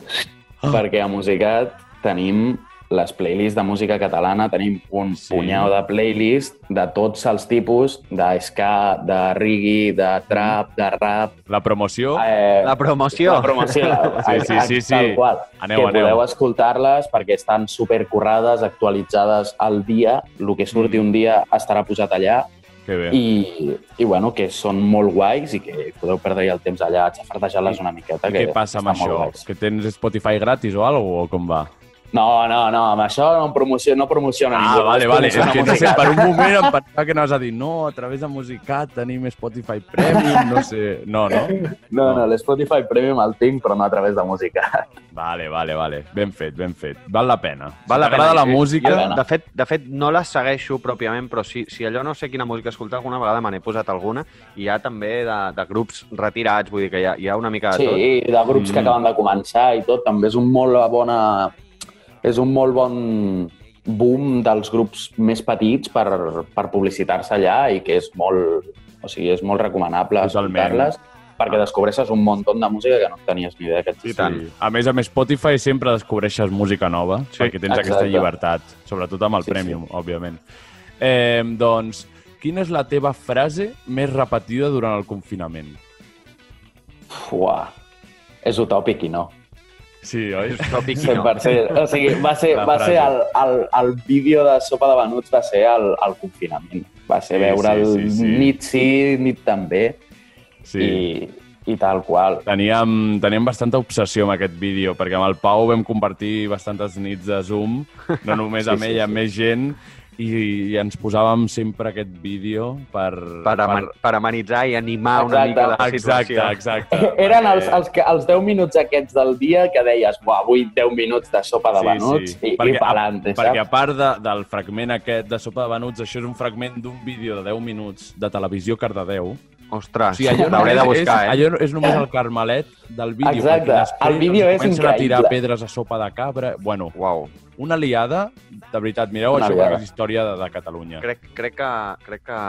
Ah.
perquè a Musicat tenim les playlists de música catalana, tenim un
Sí.
punyau de playlist de tots els tipus, de ska, de reggae, de trap, de rap...
La promoció?
Eh,
La promoció.
La promoció.
Sí, sí, sí, sí.
Tal qual.
Aneu,
que
aneu.
podeu escoltar-les perquè estan supercorrades, actualitzades al dia. El que surti
Mm.
un dia estarà posat allà.
Que bé.
I, i bueno, que són molt guais i que podeu perdre el temps allà xafardejant-les una miqueta.
I
que
què passa amb això? Que tens Spotify gratis o alguna cosa, o com va?
No, no, no, amb això no, em promociona, no promociona
Ah,
ningú.
vale,
no
vale. És que no sé,
Musicat.
per un moment em pensava que anaves a dir no, a través de Musicat tenim Spotify Premium, no sé... No, no?
No, no, l'Spotify Premium el tinc, però no a través de música.
Vale, vale, vale. Ben fet, ben fet. Val la pena.
Val la pena.
la música...
Jo, de, fet, de fet, no les segueixo pròpiament, però si, si allò no sé quina música escoltar, alguna vegada me n'he posat alguna, i hi ha també de, de grups retirats, vull dir que hi ha, hi ha una mica de
Sí,
tot.
de grups que
Mm.
acaben de començar i tot, també és un molt bona... És un molt bon boom dels grups més petits per, per publicitar-se allà i que és molt, o sigui, és molt recomanable escoltar-les perquè descobreixes un munt de música que no tenies ni idea que existia.
Sí. A més a més, Spotify sempre descobreixes música nova, sí, perquè tens
exacte.
aquesta llibertat, sobretot amb el
Sí,
Premium, òbviament. Eh, doncs, quina és la teva frase més repetida durant el confinament?
Fuà, és utòpic i no.
Sí, oi?
Tòpic i no.
100%. O sigui, va ser,
La
va ser el, el, el vídeo de Sopa de Venuts va ser el, el confinament. Va ser
Sí,
veure
sí,
el
sí, sí.
nit sí, nit també
Sí.
i, i tal qual.
Teníem, teníem bastanta obsessió amb aquest vídeo, perquè amb el Pau vam compartir bastantes nits de Zoom, no només
Sí,
amb
sí,
ell,
sí.
amb més gent, i, i ens posàvem sempre aquest vídeo per...
Per, aman, per amenitzar i animar una
Exacte.
mica la
Exacte,
situació.
exacte.
Eren
perquè-
els, els, que- els 10 minuts aquests del dia que deies, buah, avui 10 minuts de sopa de venuts i, i pa'lante,
perquè a
saps?
part de, del fragment aquest de Sopa de Venuts, això és un fragment d'un vídeo de 10 minuts de Televisió Cardedeu.
Ostres,
O sigui, allò
l'hauré de buscar,
és,
eh?
allò és només el carmelet del vídeo.
Exacte,
perquè
el vídeo és
comencen a tirar
increïble.
pedres a sopa de cabra. Bueno,
Uau.
Una liada, de veritat, mireu
Una
això
liada.
perquè és història de, de Catalunya.
Crec, crec que, crec que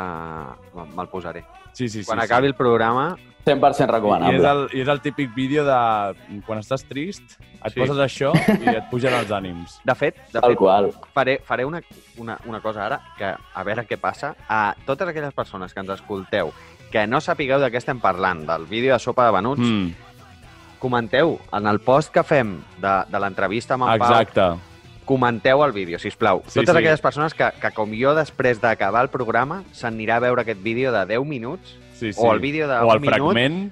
me'l posaré.
Sí, sí, sí.
Quan
sí.
acabi el programa,
100%
I és,
recomanable.
el, I és el típic vídeo de quan estàs trist, et
Sí.
poses això i et pugen els ànims.
de fet, de
Tal
fet
qual.
faré, faré una, una, una cosa ara, que a veure què passa. A totes aquelles persones que ens escolteu que no sapigueu de què estem parlant, del vídeo de Sopa de Venuts,
Mm,
comenteu en el post que fem de, de l'entrevista amb en Pau,
exacte.
Comenteu el vídeo, si plau.
Sí,
Totes
sí.
aquelles persones que, que, com jo, després d'acabar el programa, s'anirà a veure aquest vídeo de 10 minuts,
Sí, sí.
o el vídeo d'un
o el
minut,
fragment.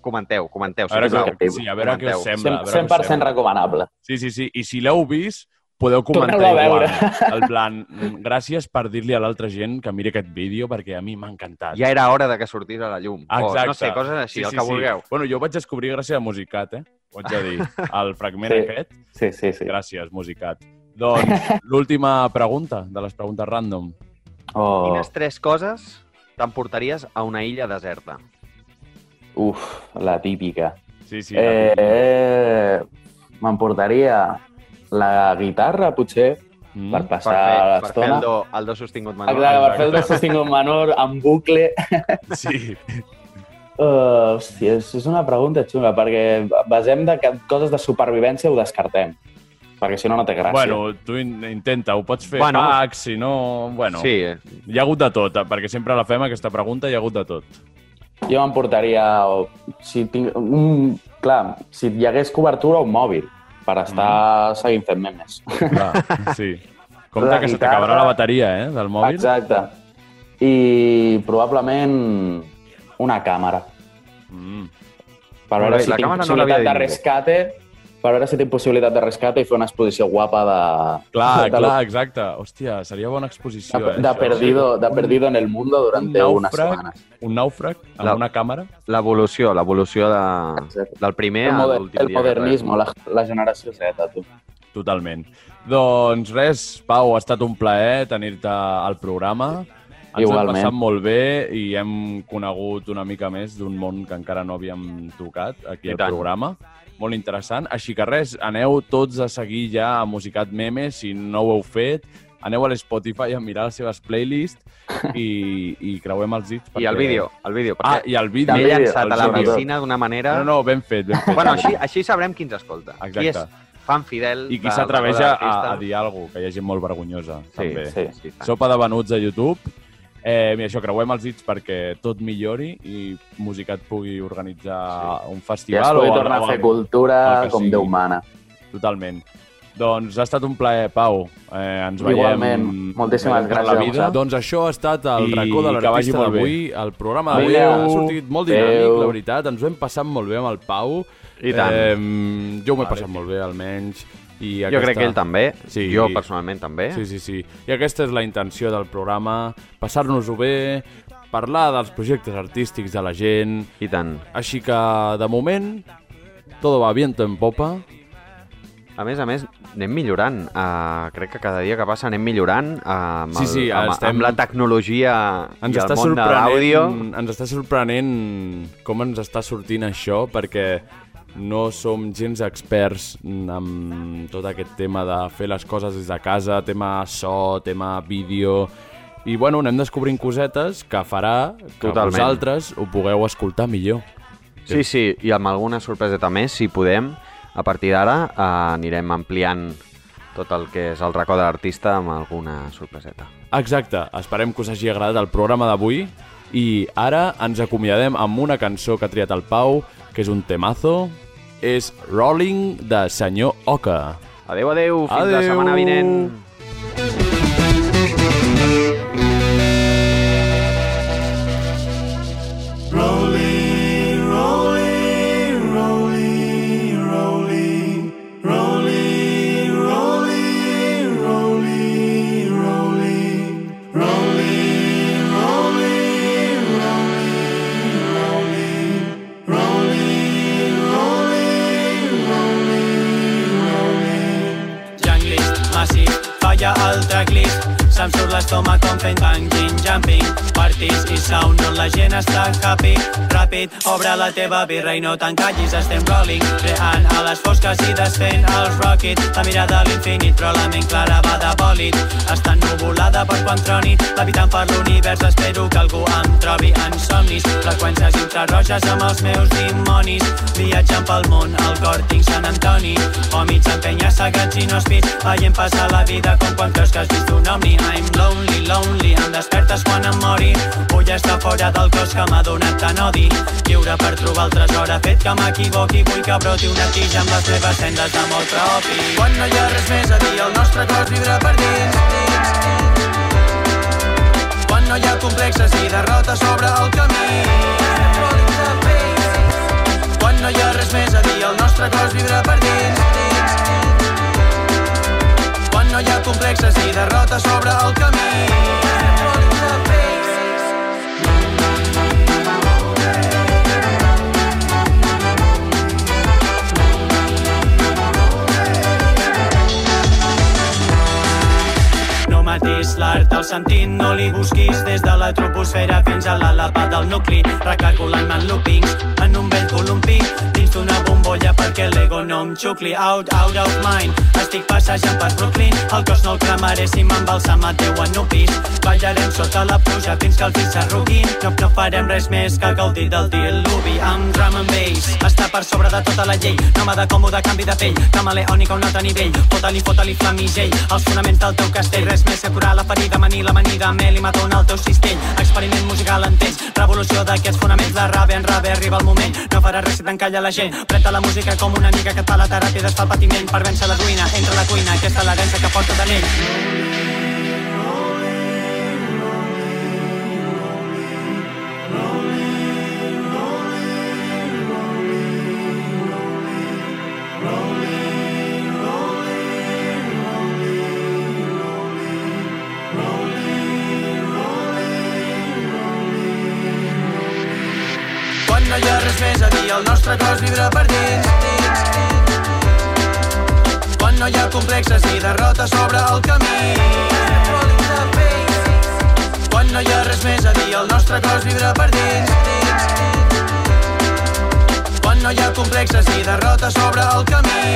comenteu, comenteu,
A veure,
sisplau.
què, sí, a veure què us
Comenteu.
sembla. a veure què us
100%
sembla.
recomanable.
Sí, sí, sí. I si l'heu vist, podeu comentar igual.
veure.
El plan, gràcies per dir-li a l'altra gent que miri aquest vídeo perquè a mi m'ha encantat.
Ja era hora de que sortís a la llum.
Exacte.
O, no sé, coses així, el que vulgueu.
Bueno, jo ho vaig descobrir gràcies a Musicat, eh? Ho haig de dir. El fragment
Sí.
aquest.
Sí, sí, sí.
Gràcies, Musicat. Doncs l'última pregunta, de les preguntes random.
Oh,
Quines tres coses t'emportaries a una illa deserta?
uf, la típica.
Sí, sí.
Eh, eh, M'emportaria la guitarra, potser,
Mm.
per passar
fer, per fer
l'estona.
el, do, el do sostingut menor.
Exacte, per fer el do sostingut menor en bucle.
Sí.
Uh, hòstia, és, és una pregunta xunga, perquè basem de que coses de supervivència ho descartem. Perquè si no, no té gràcia.
Bueno, tu in intenta, ho pots fer
Bueno.
packs, si no... Bueno,
Sí,
hi ha hagut de tot, perquè sempre la fem aquesta pregunta, hi ha hagut de tot.
Jo m'emportaria... o- Si tinc, un, clar, si hi hagués cobertura, un mòbil, per estar
Mm.
seguint fent memes.
Clar, sí. Compte
La
que se
guitarra-
t'acabarà la bateria, eh, del mòbil.
Exacte. I probablement una càmera.
Mm.
Per veure si
la
tinc
càmera no
possibilitat
l'havia
de rescate per veure si té possibilitat de rescat i fer una exposició guapa de...
Clar,
de,
clar, exacte. Hòstia, seria bona exposició,
de,
eh,
de,
això.
perdido, de perdido en el mundo durante
un
unas
nàufrag,
semanas.
un nàufrag amb
La-
una càmera.
L'evolució, l'evolució de,
Exacte.
del primer
El,
a
moder,
l'últim
el
dia. que
modernismo, la, la generació Z, tu.
Totalment. Doncs res, Pau, ha estat un plaer tenir-te al programa. Ens
Igualment.
hem passat molt bé i hem conegut una mica més d'un món que encara no havíem tocat aquí
I
al
tant.
programa. Molt interessant. Així que res, aneu tots a seguir ja a Musicat Memes, si no ho heu fet. Aneu a l'Spotify a mirar les seves playlists i, i creuem els dits.
I el vídeo, el vídeo.
Ah,
perquè
i el vídeo.
També,
llançat a la piscina d'una manera...
No, no, ben fet, ben fet.
Bueno, així, així sabrem qui ens escolta.
Exacte.
Qui és fan fidel
I qui s'atreveix a,
l'artista.
a dir alguna cosa, que hi ha gent molt vergonyosa,
Sí,
també.
sí.
sí.
Sopa de venuts a YouTube. Eh, mira, això, creuem els dits perquè tot millori i Musicat pugui organitzar un
I es
festival.
pugui tornar
o
a fer cultura com
sigui.
Déu mana.
Totalment. Doncs ha estat un plaer, Pau. Eh, ens veiem...
Igualment. Moltíssimes gràcies,
La vida. Doncs això ha estat el
I
racó de l'artista d'avui. El programa d'avui ha sortit molt dinàmic,
Adéu.
la veritat. Ens ho hem passat molt bé amb el Pau.
I tant.
Eh, jo m'ho he passat molt bé, almenys. I
Jo crec que ell també.
Sí.
Jo personalment també.
Sí, sí, sí. I aquesta és la intenció del programa, passar-nos-ho bé, parlar dels projectes artístics de la gent.
I tant.
Així que, de moment, todo va viento en popa.
A més a més, anem millorant. Uh, crec que cada dia que passa anem millorant uh, amb,
Sí,
el,
sí,
amb,
estem-
amb la tecnologia
Ens
i
està
el món de l'àudio.
ens està sorprenent com ens està sortint això, perquè no som gens experts amb tot aquest tema de fer les coses des de casa, tema so, tema vídeo... I bueno, anem descobrint cosetes que farà que
Totalment.
vosaltres ho pugueu escoltar millor.
Sí, sí, i amb alguna sorpreseta més, si podem, a partir d'ara uh, anirem ampliant tot el que és el racó de l'artista amb alguna sorpreseta.
Exacte, esperem que us hagi agradat el programa d'avui i ara ens acomiadem amb una cançó que ha triat el Pau, que és un temazo, és Rolling de Senyor Oca.
Adeu, adeu, fins la
Adeu.
setmana vinent.
jam sur las tomas con ping, bang, jin, jumping Partis i sound on la gent està happy Ràpid, obre la teva birra i no t'encallis Estem rolling, creant a les fosques i desfent els rocket La mirada a l'infinit però la ment clara va de bòlit Està nuvolada per quan troni Levitant per l'univers espero que algú em trobi en somnis. Freqüències infraroges amb els meus dimonis Viatjant pel món, al cor tinc Sant Antoni. Hòmits en penyes sagats i no espits Veient passar la vida com quan creus que has vist un omni. I'm lonely, lonely, em despertes quan em mori Vull estar fora del cos que m'ha donat tant odi. Lliure per trobar el tresor, ha fet que m'equivoqui. Vull que broti una tija amb les meves cendres de molt propi. Quan no hi ha res més a dir, el nostre cos vibra per dins. Quan no hi ha complexes i derrota sobre el camí. Quan no hi ha res més a dir, el nostre cos vibra per dins. Quan no hi ha complexes i derrota sobre el camí No matis l'art al sentit, no li busquis. Des de la troposfera fins a l'àlapa del nucli, recalculant-me en loopings en un vell columpí dins d'una bombolla perquè l'ego no em xucli. Out, out of mind. Estic passejant per Brooklyn. El cos no el cremaré si m'embalsa Mateu en un pis. Ballarem sota la pluja fins que el fills s'arruguin. No, no farem res més que gaudir del diluvi amb drum and bass. Està per sobre de tota la llei. Nòmada còmode, canvi de pell. Camaleònica a un altre nivell. Fota-li, fota-li flamigell. Els fonaments del teu castell. Res més que curar la ferida, manir l'amanida mel i matona al teu cistell. Experiment musical entens. Revolució d'aquests fonaments de rave en rave arriba el moment. No farà res si t'encalla la gent. Preta la música com una amiga que et fa la teràpia desfà el patiment per vèncer la ruïna. Entra a la cuina aquesta l'herència que porta d'anell Rolling, cos vibra per dins. Quan no hi ha complexes ni derrotes sobre el camí. Quan no hi ha res més a dir, el nostre cos vibra per dins. Quan no hi ha complexes ni derrotes sobre el camí.